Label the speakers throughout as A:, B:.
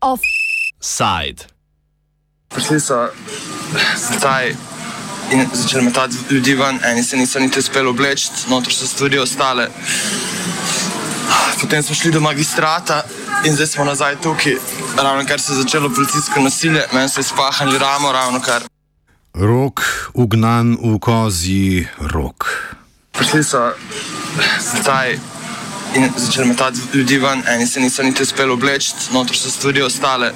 A: Offside.
B: Prišli so zdaj in začeli metati ljudi ven, eni se niso niti uspeli obleči, noter so stvari ostale. Potem smo šli do magistrata in zdaj smo nazaj tukaj, ravno kar se je začelo policijsko nasilje, meni so izpahali ramo, ravno kar.
C: Rok, ugnan v kozji rok.
B: Prišli so zdaj in začeli metati ljudi ven, eni se niso niti uspeli obleči, noter so stvari ostale.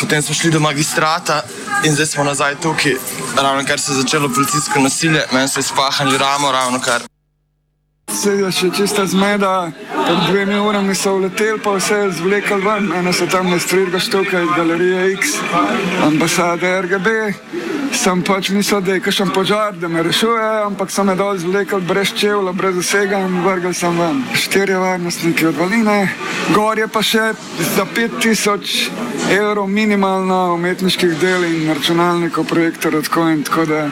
B: Potem smo šli do magistrata in zdaj smo nazaj tukaj, ravno kar se je začelo policijsko nasilje, meni so izpahali ramo, ravno kar.
D: Se je še čista zmeda, pred dvemi urami so uleteli, pa vse je zvlekli ven. Eno so tam ne strirgaš tukaj, galerije X, ambasade RGB. Sem pač mislil, da je kakšen požar, da me rešuje, ampak so me dol zvlekli brez čevla, brez vsega in vrgel sem ven. Štirje varnostniki od Valine, gor je pa še za 5000 evrov minimalno umetniških del in računalnikov, projektorjev tako in tako da.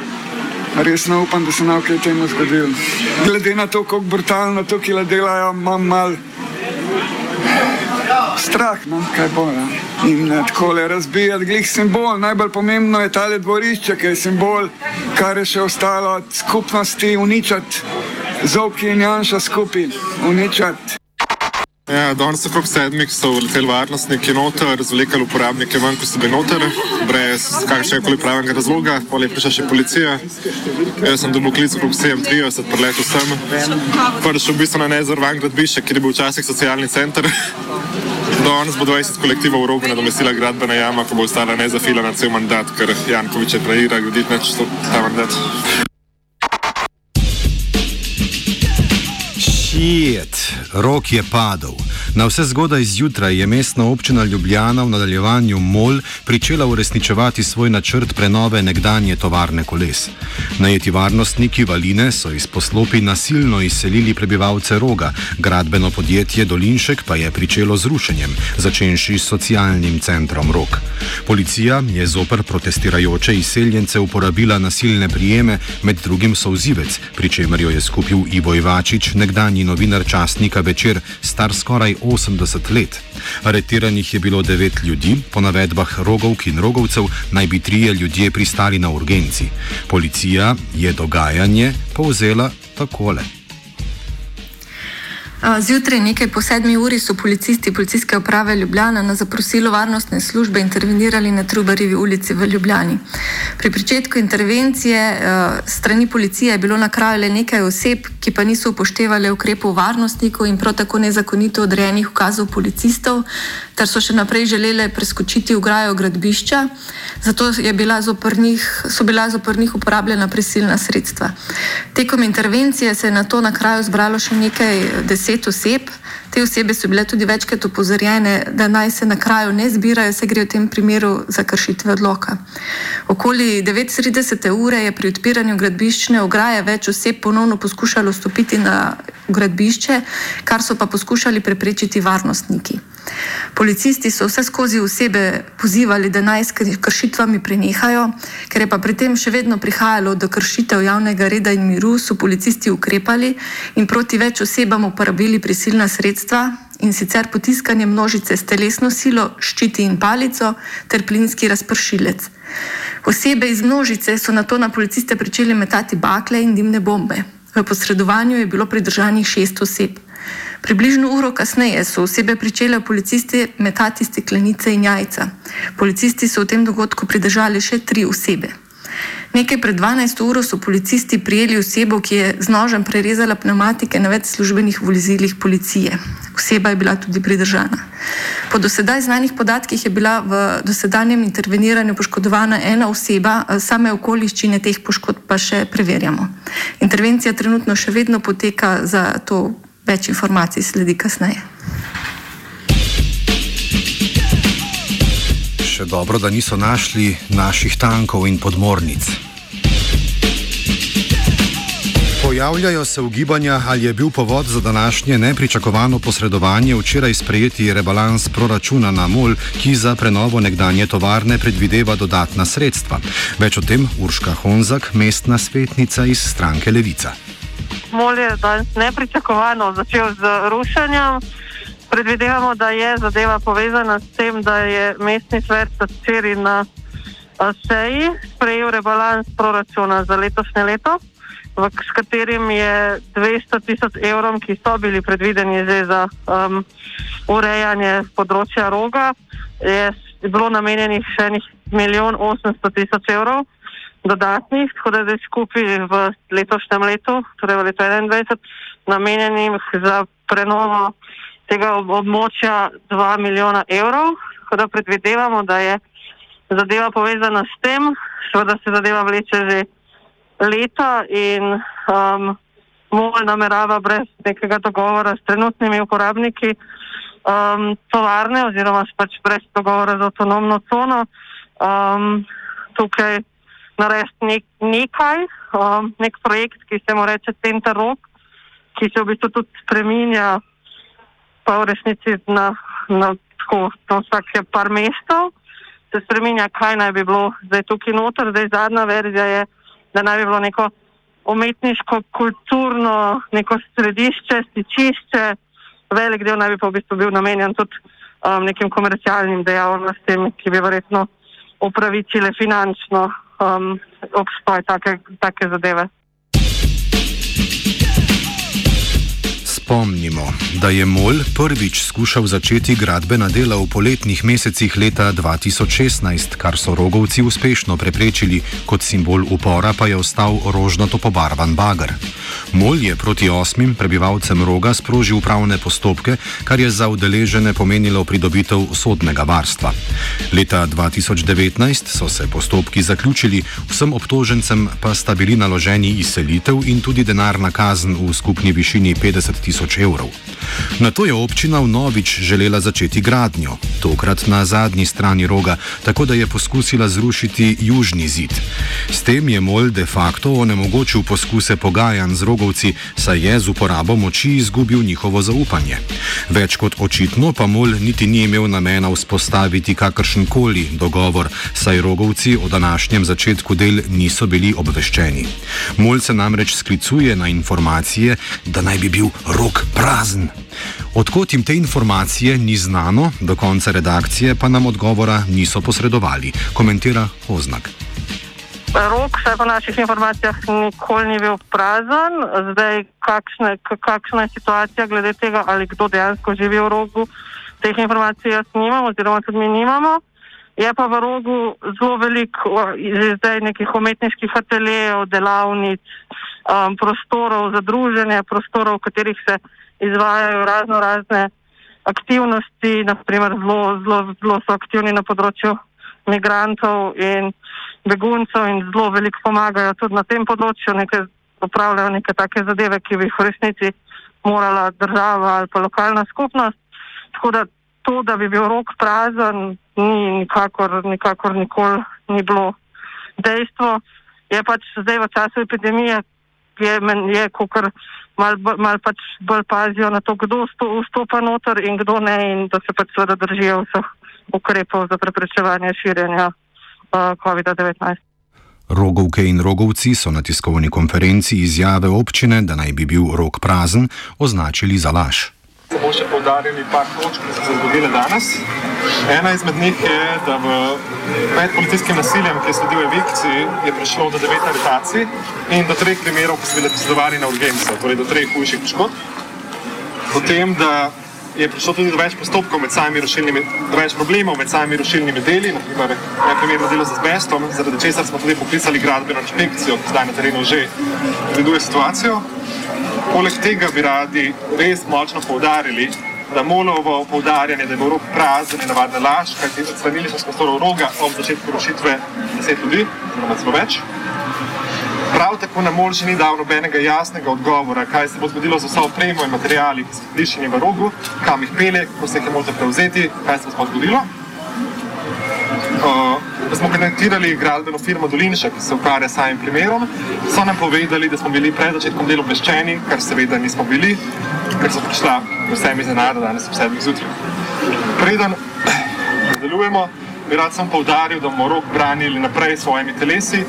D: Res ne upam, da se nam kaj temu zgodilo. Glede na to, kako brutalno tukaj delajo, imam mal strah, no, kaj bo. Ja. In eh, tako le razbijati, glih simbol. Najbolj pomembno je tale dvorišče, ki je simbol, kar je še ostalo od skupnosti, uničati. Zovki in Janša skupaj, uničati.
E: Ja, danes so okrog sedmih so leteli varnostniki noter, zvlekali uporabnike ven, ko so bili noter, brez kakršnega koli pravega razloga, pol je prišla še policija. Jaz sem dobil klic okrog 37, preletel sem. Prišel v bistvu na nezorvan gradbišče, kjer je bil včasih socialni center. Danes bo 20 kolektivov v rogu nadomestila gradbena jama, ko bo ostala nezafilana cel mandat, ker Jankovič je planira graditi neč ta mandat.
C: Šijet, rok je padel. Na vse zgodaj zjutraj je mestna občina Ljubljana v nadaljevanju MOL pričela uresničevati svoj načrt prenove nekdanje tovarne koles. Najeti varnostniki Valine so iz poslopi nasilno izselili prebivalce roga, gradbeno podjetje Dolinšek pa je pričelo z rušenjem, začenši s socialnim centrom Rok. Policija je zoper protestirajoče izseljence uporabila nasilne prijeme, med drugim souzivec, pri čemer jo je skupil Ivo Ivačič, nekdanji novinar časnika Večer, star skoraj 80 let. Aretiranih je bilo devet ljudi, po navedbah rogovk in rogovcev naj bi trije ljudje pristali na urgenci. Policija je dogajanje povzela takole.
F: Zjutraj, nekaj po sedmi uri, so policisti policijske uprave Ljubljana na zaprosilo varnostne službe intervenirali na Trubarjevi ulici v Ljubljani. Pri začetku intervencije strani policije je bilo na kraju le nekaj oseb, ki pa niso upoštevali ukrepov varnostnikov in prav tako nezakonito odrejenih ukazov policistov, ter so še naprej želeli preskočiti ograjo gradbišča, zato bila njih, so bila zoper njih uporabljena prisilna sredstva. Tekom intervencije se je na to na kraju zbralo še nekaj deset oseb. Te osebe so bile tudi večkrat upozorjene, da naj se na kraju ne zbirajo, se gre v tem primeru za kršitve odloka. Okoli 39. ure je pri odpiranju gradbiščne ograje več oseb ponovno poskušalo stopiti na gradbišče, kar so pa poskušali preprečiti varnostniki. Policisti so vse skozi osebe pozivali, da naj s kršitvami prenehajo, ker je pa pri tem še vedno prihajalo do kršitev javnega reda in miru, so policisti ukrepali in proti več osebam uporabili prisilna sredstva in sicer potiskanje množice s telesno silo, ščiti in palico ter plinski razpršilec. Osebe iz množice so na to na policiste začeli metati bakle in dimne bombe. V posredovanju je bilo pridržanih šest oseb. Približno uro kasneje so osebe pričele policisti metati steklenice in jajca. Policisti so v tem dogodku pridržali še tri osebe. Nekaj pred 12 uro so policisti prijeli osebo, ki je z nožem prerezala pneumatike na več službenih vozilih policije. Oseba je bila tudi pridržana. Po dosedaj znanih podatkih je bila v dosedanjem interveniranju poškodovana ena oseba, same okoliščine teh poškodb pa še preverjamo. Intervencija trenutno še vedno poteka, za to več informacij sledi kasneje.
C: Še dobro, da niso našli naših tankov in podmornic. Po Pojavljajo se ugibanja, ali je bil povod za današnje nepričakovano posredovanje včeraj sprejeti rebalans proračuna na MOL, ki za prenovo nekdanje tovarne predvideva dodatna sredstva. Več o tem Urška Honzak, mestna svetnica iz stranke Levica.
G: MOL je danes nepričakovano začel z rušenjem. Predvidevamo, da je zadeva povezana s tem, da je mestni svet včeraj na seji sprejel rebalans proračuna za letošnje leto v, s katerim je 200 tisoč evrov, ki so bili predvideni za um, urejanje področja roga, je bilo namenjenih še enih milijon 800 tisoč evrov dodatnih, tako da je skupaj v letošnjem letu, torej v letu 2021, namenjenih za prenovo tega območja 2 milijona evrov. Tako da predvidevamo, da je zadeva povezana s tem, seveda se zadeva vleče že leta in um, MOL namerava brez nekega dogovora s trenutnimi uporabniki um, tovarne oziroma pač brez dogovora z avtonomno cono um, tukaj narediti nek, nekaj, um, nek projekt, ki se mu reče Center Rock, ki se v bistvu tudi spreminja pa v resnici na, na, tako, na vsake par mestov, se spreminja, kaj naj bi bilo zdaj tukaj noter, zdaj zadnja verzija je da naj bi bilo neko umetniško, kulturno, neko središče, stičišče, velik del naj bi pa v bistvu bil namenjen tudi um, nekim komercialnim dejavnostim, ki bi verjetno upravičile finančno um, obstoj take, take zadeve.
C: Spomnimo, da je MOL prvič skušal začeti gradbena dela v poletnih mesecih leta 2016, kar so rogovci uspešno preprečili, kot simbol upora pa je ostal rožnato pobarvan bager. MOL je proti osmim prebivalcem roga sprožil upravne postopke, kar je za udeležene pomenilo pridobitev sodnega varstva. Leta 2019 so se postopki zaključili, vsem obtožencem pa sta bili naloženi izselitev in tudi denarna kazen v skupni višini 50 tisoč tisoč evrov. Na to je občina vnovič želela začeti gradnjo, tokrat na zadnji strani roga, tako da je poskusila zrušiti južni zid. S tem je Mol de facto onemogočil poskuse pogajanj z rogovci, saj je z uporabo moči izgubil njihovo zaupanje. Več kot očitno pa Mol niti ni imel namena vzpostaviti kakršen koli dogovor, saj rogovci o današnjem začetku del niso bili obveščeni. Mol se namreč sklicuje na informacije, da naj bi bil rog rok prazen. Odkot jim te informacije ni znano, do konca redakcije pa nam odgovora niso posredovali, komentira Oznak.
G: Rok, vsaj po naših informacijah, nikoli ni bil prazen. Zdaj, kakšne, kakšna je situacija glede tega, ali kdo dejansko živi v rogu, teh informacij jaz nimam, oziroma tudi mi nimamo. Je pa v rogu zelo veliko zdaj nekih umetniških ateljejev, delavnic, um, prostorov za druženje, prostorov, v katerih se izvajajo razno razne aktivnosti, naprimer zelo, zelo, zelo so aktivni na področju migrantov in beguncev in zelo veliko pomagajo tudi na tem področju, nekaj upravljajo neke take zadeve, ki bi jih v resnici morala država ali pa lokalna skupnost. Tako da to, da bi bil rok prazen, ni nikakor, nikakor nikoli ni bilo dejstvo. Je pač zdaj v času epidemije, je, je kot malo mal pač bolj pazijo na to, kdo vstopa noter in kdo ne, in da se pač seveda držijo vseh ukrepov za preprečevanje širjenja uh, COVID-19.
C: Rogovke in rogovci so na tiskovni konferenci izjave občine, da naj bi bil rok prazen, označili za laž.
E: Samo še povdarjali par točk, ki so se zgodile danes. Ena izmed njih je, da v med policijskim nasiljem, ki je sledil evikciji, je prišlo do devet aretacij in do treh primerov, ki so bili posredovani na urgenco, torej do treh hujših poškodb. Potem, da je prišlo tudi do več postopkov med samimi rušilnimi, do več problemov med samimi rušilnimi deli, naprimer, neprimerno delo z azbestom, zaradi česar smo tudi poklicali gradbeno inšpekcijo, ki zdaj na terenu že pregleduje situacijo. Poleg tega bi radi res močno poudarili, da molovo poudarjanje, da je bil rok prazen in navadna laž, kajti odstranili smo skostorov roga ob začetku rušitve deset ljudi, oziroma celo več. Prav tako nam mol še ni dal nobenega jasnega odgovora, kaj se bo zgodilo z vso opremo in materijali, ki so prišli v rogu, kam jih pele, kako se jih je možno prevzeti, kaj se bo zgodilo. Uh, da smo kontaktirali gradbeno firmo Dolinša, ki se ukvarja s samim primerom. So nam povedali, da smo bili pred začetkom dela obveščeni, kar seveda nismo bili, ker so prišla vsem iz enada danes ob 7. zjutraj. Preden nadaljujemo, bi rad sem povdaril, da bomo rok branili naprej s svojimi telesi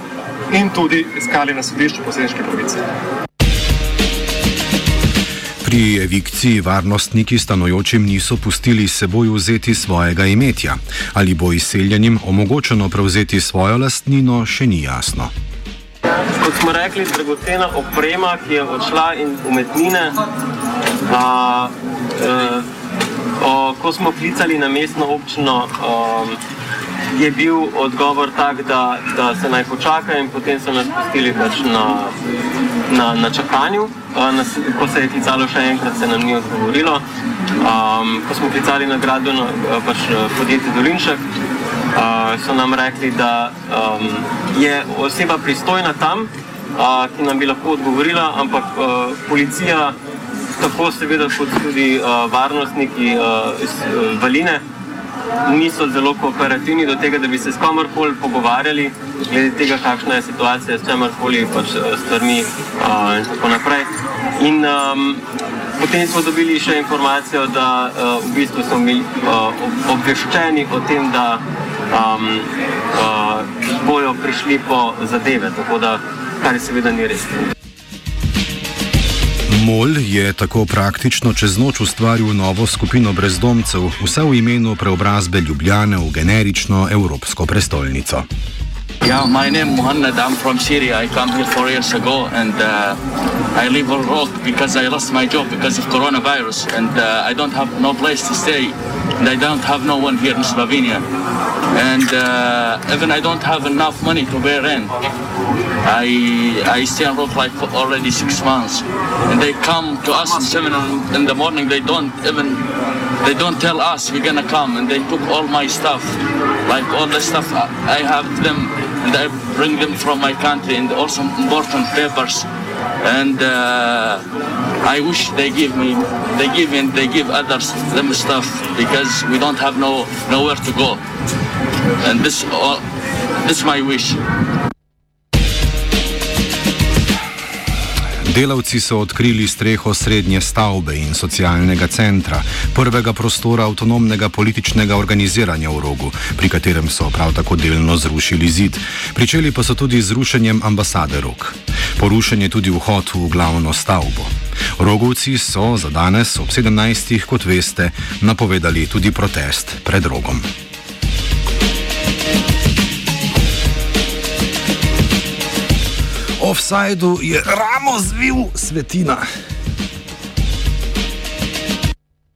E: in tudi iskali na sodišču posebejške pravice.
C: Pri evikciji varnostniki stanojočim niso pustili seboj vzeti svojega imetja. Ali bo izseljenim omogočeno prevzeti svojo lastnino, še ni jasno.
H: Kot smo rekli, dragocena oprema, ki je odšla in umetnine. A, e, a, ko smo klicali na mestno občino, a, je bil odgovor tak, da, da se naj počaka in potem so nas pustili pač na, na, na čakanju. Nas, ko se je klicalo še enkrat, se nam ni odgovorilo. Um, ko smo klicali na gradbeno pač podjetje Dolinšek, uh, so nam rekli, da um, je oseba pristojna tam, uh, ki nam bi lahko odgovorila, ampak uh, policija, tako seveda kot tudi uh, varnostniki uh, iz uh, Valine, niso zelo kooperativni do tega, da bi se s komorkoli pogovarjali, glede tega, kakšna je situacija s čemorkoli pač stvarmi uh, in tako naprej. In um, potem smo dobili še informacijo, da uh, v bistvu smo bili uh, obveščeni o tem, da um, uh, bojo prišli po zadeve, tako da kar seveda ni res.
C: MOL je tako praktično čez noč ustvaril novo skupino brezdomcev, vse v imenu preobrazbe Ljubljane v generično evropsko prestolnico.
I: Yeah, my name is Muhammad. I'm from Syria. I came here four years ago, and uh, I live on rock because I lost my job because of coronavirus, and uh, I don't have no place to stay, I don't have no one here in Slovenia, and uh, even I don't have enough money to pay rent. I I stay on rock like for already six months, and they come to us at seven in the morning. They don't even they don't tell us we're gonna come, and they took all my stuff, like all the stuff I have them and I bring them from my country and also important papers. And uh, I wish they give me, they give and they give others them stuff because we don't have no nowhere to go. And this, uh, this is my wish.
C: Delavci so odkrili streho srednje stavbe in socialnega centra, prvega prostora avtonomnega političnega organiziranja v rogu, pri katerem so prav tako delno zrušili zid. Pričeli pa so tudi z rušenjem ambasade rok. Porušen je tudi vhod v glavno stavbo. Rogovci so za danes ob 17. kot veste napovedali tudi protest pred rogom. Offsideu je ramo zvil svetina.